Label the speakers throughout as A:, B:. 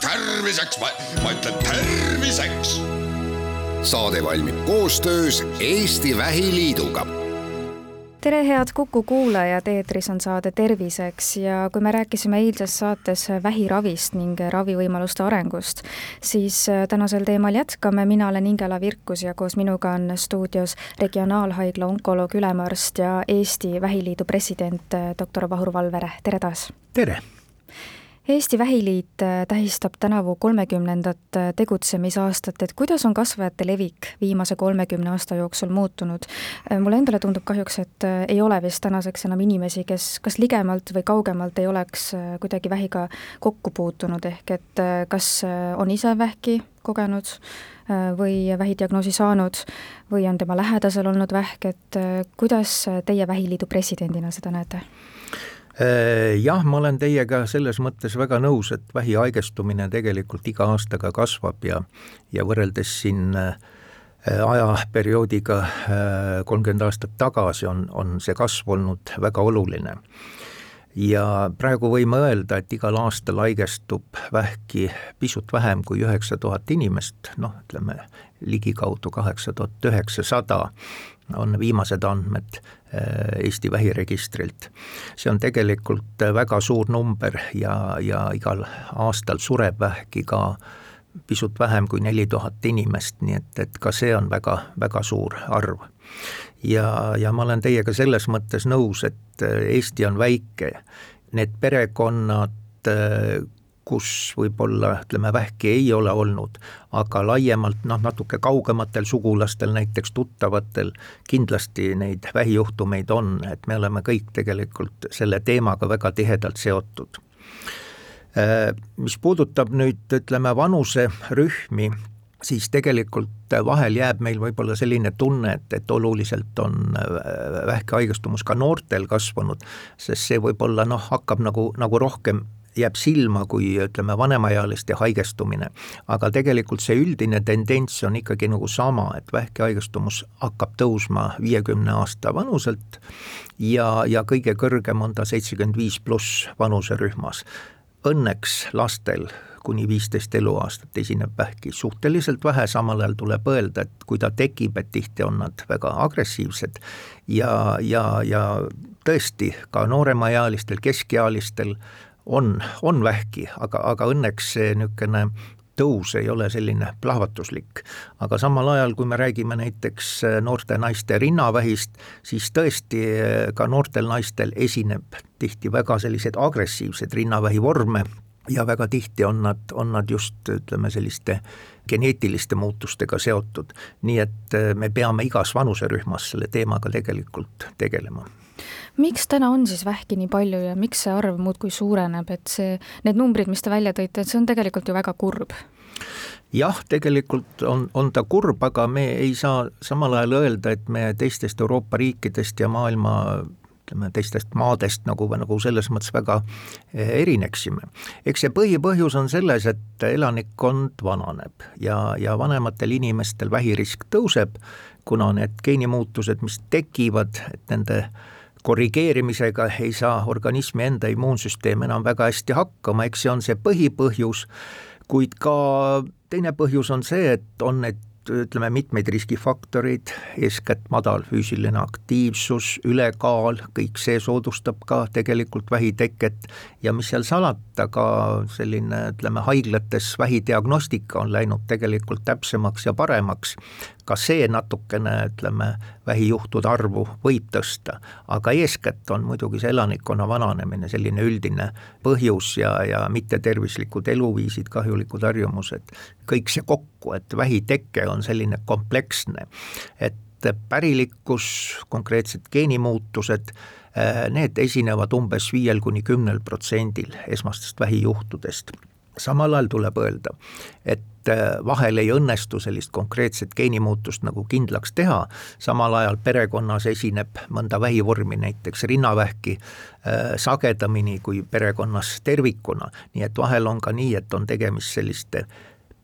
A: terviseks, ma ütlen terviseks.
B: saade valmib koostöös Eesti Vähiliiduga
C: tere, head Kuku kuulajad, eetris on saade Terviseks ja kui me rääkisime eilses saates vähiravist ning ravivõimaluste arengust, siis tänasel teemal jätkame, mina olen Ingela Virkus ja koos minuga on stuudios Regionaalhaigla onkoloog, ülemarst ja Eesti Vähiliidu president doktor Vahur Valvere, tere taas!
D: tere!
C: Eesti Vähiliit äh, tähistab tänavu kolmekümnendat äh, tegutsemisaastat, et kuidas on kasvajate levik viimase kolmekümne aasta jooksul muutunud? Äh, mulle endale tundub kahjuks, et ei ole vist tänaseks enam inimesi, kes kas ligemalt või kaugemalt ei oleks kuidagi vähiga kokku puutunud, ehk et kas on ise vähki kogenud või vähidiagnoosi saanud või on tema lähedasel olnud vähk, et kuidas teie Vähiliidu presidendina seda näete?
D: Äh, jah, ma olen teiega selles mõttes väga nõus, et vähi haigestumine tegelikult iga aastaga kasvab ja, ja võrreldes siin äh, ajaperioodiga äh, kolmkümmend aastat tagasi on, on see kasv olnud väga oluline. Ja praegu võime öelda, et igal aastal haigestub vähki pisut vähem kui üheksa tuhat inimest, noh, ütleme ligikaudu kaheksa tuhat üheksasada on viimased andmed äh, Eesti vähiregistrilt. see on tegelikult väga suur number ja, ja igal aastal sureb vähki ka pisut vähem kui neli tuhat inimest, nii et, et ka see on väga, väga suur arv. Ja, ja ma olen teiega selles mõttes nõus, et Eesti on väike, need perekonnad, kus võib-olla ütleme, vähki ei ole olnud, aga laiemalt noh, natuke kaugematel sugulastel, näiteks tuttavatel, kindlasti neid vähijuhtumeid on, et me oleme kõik tegelikult selle teemaga väga tihedalt seotud. Äh, mis puudutab nüüd ütleme vanuserühmi, siis tegelikult vahel jääb meil võib-olla selline tunne, et, et oluliselt on äh, vähki haigestumus ka noortel kasvanud, sest see võib-olla noh, hakkab nagu, nagu rohkem jääb silma kui ütleme, vanemaealiste haigestumine. aga tegelikult see üldine tendents on ikkagi nagu sama, et vähki haigestumus hakkab tõusma viiekümne aasta vanuselt ja, ja kõige kõrgem on ta seitsekümmend viis pluss vanuserühmas. Õnneks lastel kuni viisteist eluaastat esineb vähki suhteliselt vähe, samal ajal tuleb öelda, et kui ta tekib, et tihti on nad väga agressiivsed ja, ja, ja tõesti ka nooremaealistel, keskealistel on, on vähki, aga, aga õnneks see niisugune tõus ei ole selline plahvatuslik. aga samal ajal, kui me räägime näiteks äh, noorte naiste rinnavähist, siis tõesti äh, ka noortel naistel esineb tihti väga selliseid agressiivseid rinnavähi vorme ja väga tihti on nad, on nad just ütleme, selliste geneetiliste muutustega seotud. nii et äh, me peame igas vanuserühmas selle teemaga tegelikult tegelema
C: miks täna on siis vähki nii palju ja miks see arv muudkui suureneb, et see, need numbrid, mis te välja tõite, et see on tegelikult ju väga kurb
D: jah, tegelikult on, on ta kurb, aga me ei saa samal ajal öelda, et me teistest Euroopa riikidest ja maailma ütleme, teistest maadest nagu, nagu selles mõttes väga eh, erineksime. eks see põhipõhjus on selles, et elanikkond vananeb ja, ja vanematel inimestel vähirisk tõuseb, kuna need geenimuutused, mis tekivad, et nende korrigeerimisega ei saa organismi enda immuunsüsteem enam väga hästi hakkama, eks see on see põhipõhjus, kuid ka teine põhjus on see, et on need ütleme, mitmeid riskifaktoreid, eeskätt madal füüsiline aktiivsus, ülekaal, kõik see soodustab ka tegelikult vähiteket. Ja mis seal salata, ka selline ütleme, haiglates vähidiagnostika on läinud tegelikult täpsemaks ja paremaks ka see natukene, ütleme, vähijuhtude arvu võib tõsta, aga eeskätt on muidugi see elanikkonna vananemine selline üldine põhjus ja, ja mittetervislikud eluviisid, kahjulikud harjumused, kõik see kokku, et vähiteke on selline kompleksne, et pärilikkus, konkreetsed geenimuutused, need esinevad umbes viiel kuni kümnel protsendil esmastest vähijuhtudest samal ajal tuleb öelda, et äh, vahel ei õnnestu sellist konkreetset geenimuutust nagu kindlaks teha, samal ajal perekonnas esineb mõnda vähivormi, näiteks rinnavähki, äh, sagedamini kui perekonnas tervikuna, nii et vahel on ka nii, et on tegemist selliste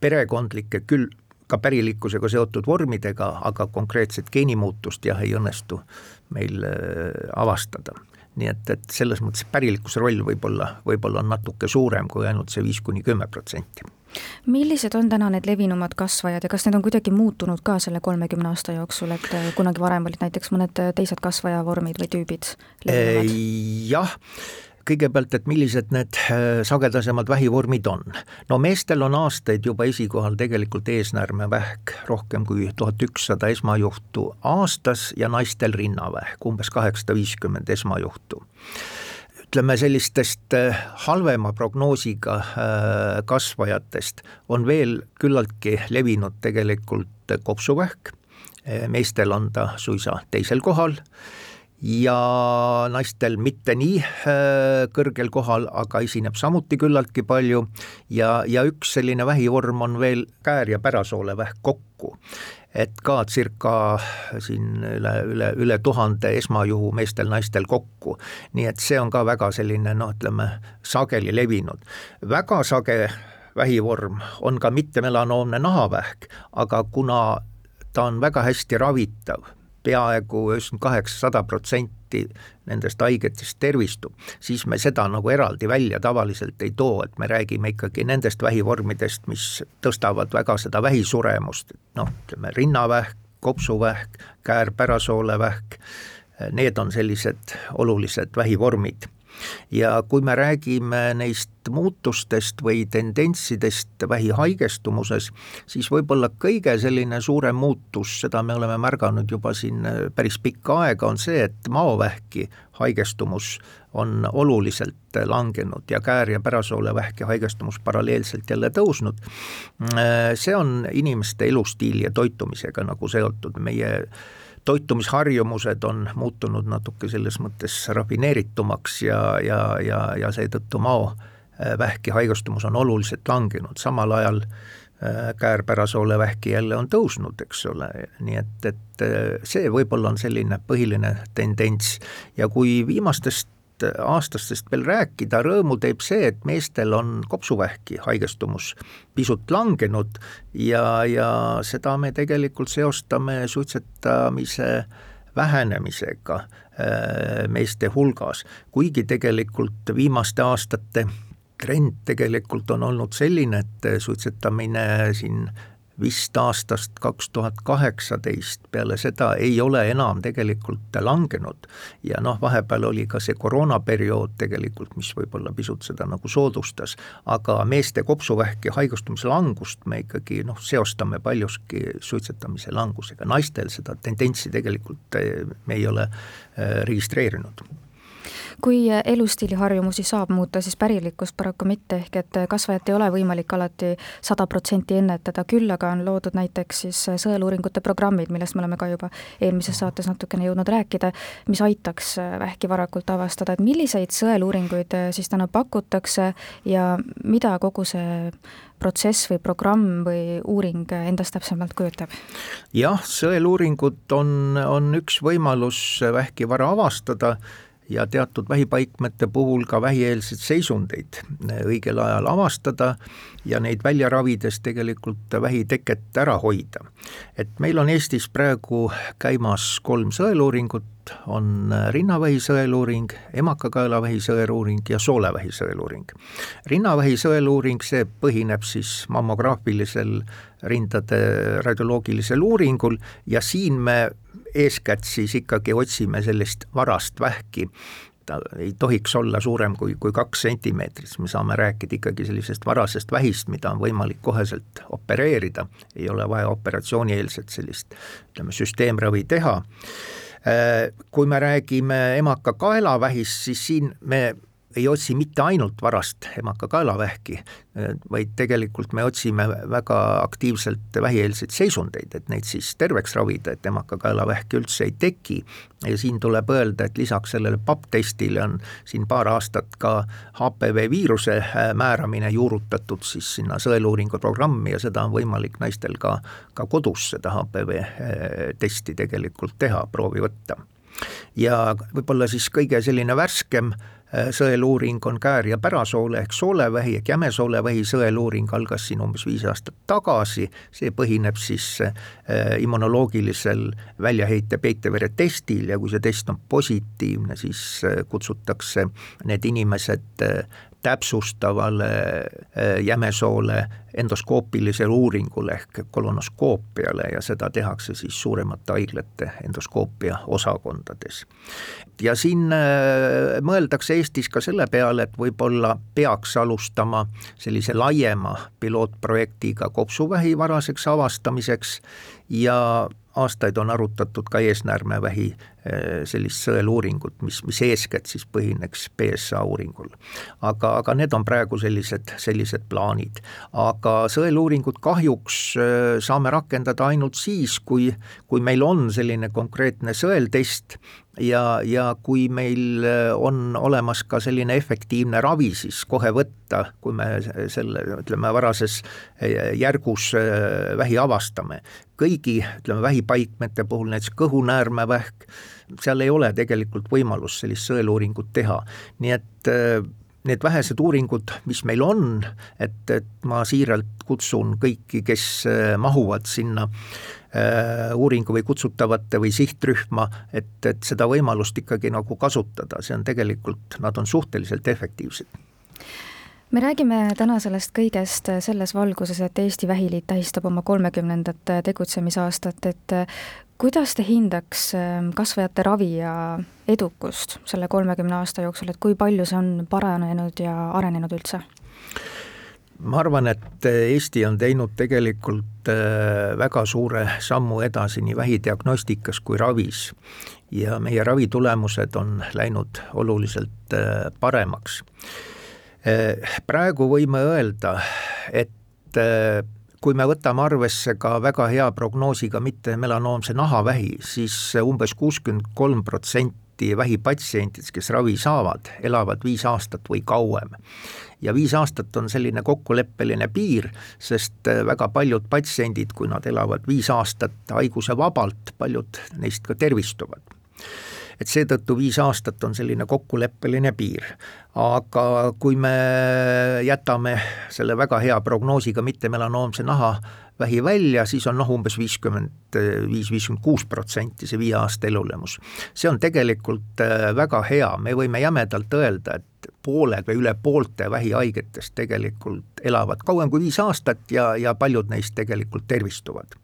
D: perekondlike küll ka pärilikkusega seotud vormidega, aga konkreetset geenimuutust jah, ei õnnestu meil äh, avastada nii et, et selles mõttes pärilikkuse roll võib-olla, võib-olla on natuke suurem kui ainult see viis kuni kümme protsenti
C: millised on täna need levinumad kasvajad ja kas need on kuidagi muutunud ka selle kolmekümne aasta jooksul, et äh, kunagi varem olid näiteks mõned äh, teised kasvajavormid või tüübid levinuvad?
D: jah, kõigepealt, et millised need äh, sagedasemad vähivormid on. no meestel on aastaid juba esikohal tegelikult eesnäärmevähk, rohkem kui tuhat ükssada esmajuhtu aastas ja naistel rinnavähk, umbes kaheksasada viiskümmend esmajuhtu. Ütleme sellistest äh, halvema prognoosiga äh, kasvajatest on veel küllaltki levinud tegelikult kopsuvähk, meestel on ta suisa teisel kohal ja naistel mitte nii äh, kõrgel kohal, aga esineb samuti küllaltki palju ja, ja üks selline vähivorm on veel käär- ja pärasoole-vähk kokku. et ka circa siin üle, üle, üle tuhande esmajuhu meestel-naistel kokku. nii et see on ka väga selline noh, ütleme sageli levinud. väga sage vähivorm on ka mittemelanoomne nahavähk, aga kuna ta on väga hästi ravitav, peaaegu üheksakümmend kaheksa, sada protsenti nendest haigetest tervistub, siis me seda nagu eraldi välja tavaliselt ei too, et me räägime ikkagi nendest vähivormidest, mis tõstavad väga seda vähisuremust, noh, ütleme rinnavähk, kopsuvähk, käär-pärasoolevähk, need on sellised olulised vähivormid ja kui me räägime neist muutustest või tendentsidest vähihaigestumuses, siis võib-olla kõige selline suurem muutus, seda me oleme märganud juba siin päris pikka aega, on see, et maovähki haigestumus on oluliselt langenud ja käär- ja pärasoolevähki haigestumus paralleelselt jälle tõusnud. see on inimeste elustiili ja toitumisega nagu seotud, meie toitumisharjumused on muutunud natuke selles mõttes rafineeritumaks ja, ja, ja, ja seetõttu maovähki haigestumus on oluliselt langenud, samal ajal äh, käärpärasoole vähki jälle on tõusnud, eks ole, nii et, et äh, see võib-olla on selline põhiline tendents. Ja kui viimastest aastastest veel rääkida, rõõmu teeb see, et meestel on kopsuvähki haigestumus pisut langenud ja, ja seda me tegelikult seostame suitsetamise vähenemisega äh, meeste hulgas, kuigi tegelikult viimaste aastate trend tegelikult on olnud selline, et suitsetamine siin vist aastast kaks tuhat kaheksateist, peale seda ei ole enam tegelikult langenud. ja noh, vahepeal oli ka see koroonaperiood tegelikult, mis võib-olla pisut seda nagu soodustas, aga meeste kopsuvähki haigestumise langust me ikkagi noh, seostame paljuski suitsetamise langusega, naistel seda tendentsi tegelikult eh, me ei ole eh, registreerinud
C: kui elustiiliharjumusi saab muuta, siis pärilikkust paraku mitte, ehk et kasvajat ei ole võimalik alati sada protsenti ennetada, küll aga on loodud näiteks siis sõeluuringute programmid, millest me oleme ka juba eelmises saates natukene jõudnud rääkida, mis aitaks vähki varakult avastada, et milliseid sõeluuringuid siis täna pakutakse ja mida kogu see protsess või programm või uuring endast täpsemalt kujutab?
D: jah, sõeluuringud on, on üks võimalus vähki vara avastada ja teatud vähipaikmete puhul ka vähieelseid seisundeid õigel ajal avastada ja neid välja ravides tegelikult vähiteket ära hoida. et meil on Eestis praegu käimas kolm sõeluuringut, on rinnavähi sõeluuring, emakakaelavähi sõeluuring ja soolevähi sõeluuring. rinnavähi sõeluuring, see põhineb siis mammograafilisel rindade radioloogilisel uuringul ja siin me eeskätt siis ikkagi otsime sellist varast vähki, ta ei tohiks olla suurem kui, kui kaks sentimeetrit, siis me saame rääkida ikkagi sellisest varasest vähist, mida on võimalik koheselt opereerida, ei ole vaja operatsioonieelset sellist ütleme, süsteemravi teha. Äh, kui me räägime emaka kaelavähist, siis siin me ei otsi mitte ainult varast emakakaelavähki, vaid tegelikult me otsime väga aktiivselt vähieelseid seisundeid, et neid siis terveks ravida, et emakakaelavähki üldse ei teki. ja siin tuleb öelda, et lisaks sellele PAP-testile on siin paar aastat ka HPV viiruse äh, määramine juurutatud siis sinna sõeluuringu programmi ja seda on võimalik naistel ka, ka kodus seda HPV äh, testi tegelikult teha, proovi võtta ja võib-olla siis kõige selline värskem Äh, sõeluuring on käär- ja pärasoole ehk soolevähi ehk jämesoolevähi. Sõeluuring algas siin umbes viis aastat tagasi, see põhineb siis äh, immunoloogilisel väljaheite peitevere testil ja kui see test on positiivne, siis äh, kutsutakse need inimesed täpsustavale jämesoole endoskoopilisele uuringule ehk kolonoskoopiale ja seda tehakse siis suuremate haiglate endoskoopia osakondades. ja siin äh, mõeldakse Eestis ka selle peale, et võib-olla peaks alustama sellise laiema pilootprojektiga kopsuvähi varaseks avastamiseks ja aastaid on arutatud ka eesnäärmevähi eh, sellist sõeluuringut, mis, mis eeskätt siis põhineks BSA uuringul. aga, aga need on praegu sellised, sellised plaanid. aga sõeluuringut kahjuks eh, saame rakendada ainult siis, kui, kui meil on selline konkreetne sõeltest ja, ja kui meil äh, on olemas ka selline efektiivne ravi, siis kohe võtta, kui me selle, ütleme, varases järgus äh, vähi avastame, kõigi, ütleme, vähipaikmete puhul, näiteks kõhunäärmevähk, seal ei ole tegelikult võimalust sellist sõeluuringut teha, nii et need vähesed uuringud, mis meil on, et, et ma siiralt kutsun kõiki, kes mahuvad sinna Äh, uuringu või kutsutavate või sihtrühma, et, et seda võimalust ikkagi nagu kasutada, see on tegelikult, nad on suhteliselt efektiivsed
C: me räägime täna sellest kõigest selles valguses, et Eesti Vähiliit tähistab oma kolmekümnendat tegutsemisaastat, et kuidas te hindaks ähm, kasvajate ravi ja edukust selle kolmekümne aasta jooksul, et kui palju see on paranenud ja arenenud üldse?
D: ma arvan, et Eesti on teinud tegelikult äh, väga suure sammu edasi nii vähidiagnostikas kui ravis ja meie ravitulemused on läinud oluliselt äh, paremaks. Äh, praegu võime öelda, et kui me võtame arvesse ka väga hea prognoosiga mitte melanoomse nahavähi, siis umbes kuuskümmend kolm protsenti vähipatsientidest, kes ravi saavad, elavad viis aastat või kauem. Ja viis aastat on selline kokkuleppeline piir, sest äh, väga paljud patsiendid, kui nad elavad viis aastat haigusevabalt, paljud neist ka tervistuvad et seetõttu viis aastat on selline kokkuleppeline piir. aga kui me jätame selle väga hea prognoosiga mittemelanoomse naha vähi välja, siis on noh, umbes viiskümmend viis, viiskümmend kuus protsenti see viie aasta elulemus. see on tegelikult äh, väga hea, me võime jämedalt öelda, et pooled või üle poolte vähihaigetest tegelikult elavad kauem kui viis aastat ja, ja paljud neist tegelikult tervistuvad.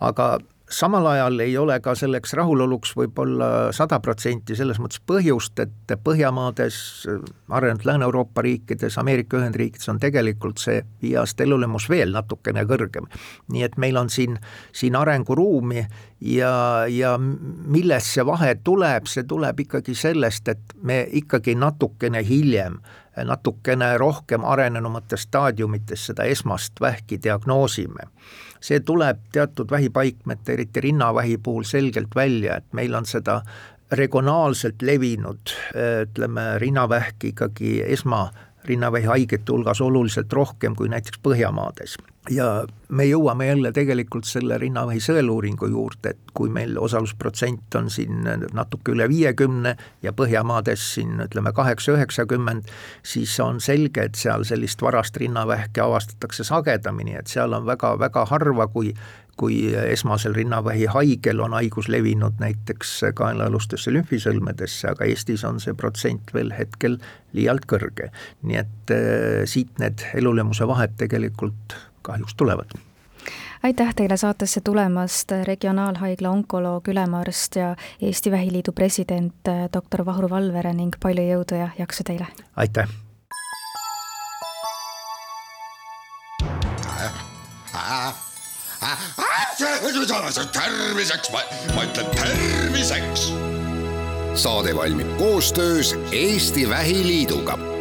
D: aga samal ajal ei ole ka selleks rahuloluks võib-olla sada protsenti selles mõttes põhjust, et Põhjamaades, arenenud Lääne-Euroopa riikides, Ameerika Ühendriikides on tegelikult see viie aasta elulemus veel natukene kõrgem. nii et meil on siin, siin arenguruumi ja, ja millest see vahe tuleb, see tuleb ikkagi sellest, et me ikkagi natukene hiljem natukene rohkem arenenumates staadiumites seda esmast vähki diagnoosime. See tuleb teatud vähipaikmete, eriti rinnavähi puhul selgelt välja, et meil on seda regionaalselt levinud, ütleme, rinnavähk ikkagi esma rinnavähi haigete hulgas oluliselt rohkem kui näiteks Põhjamaades. ja me jõuame jälle tegelikult selle rinnavähi sõeluuringu juurde, et kui meil osalusprotsent on siin natuke üle viiekümne ja Põhjamaades siin ütleme kaheksa-üheksakümmend, siis on selge, et seal sellist varast rinnavähki avastatakse sagedamini, et seal on väga-väga harva, kui kui esmasel rinnavähi haigel on haigus levinud näiteks kaenlaalustesse lümfisõlmedesse, aga Eestis on see protsent veel hetkel liialt kõrge. nii et äh, siit need elulemuse vahed tegelikult kahjuks tulevad
C: aitäh teile saatesse tulemast, Regionaalhaigla onkoloog, ülemarst ja Eesti Vähiliidu president äh, doktor Vahru Valvere ning palju jõudu ja jaksu teile!
D: aitäh!
A: Terviseks, ma, ütlen terviseks.
B: saade valmib koostöös Eesti Vähiliiduga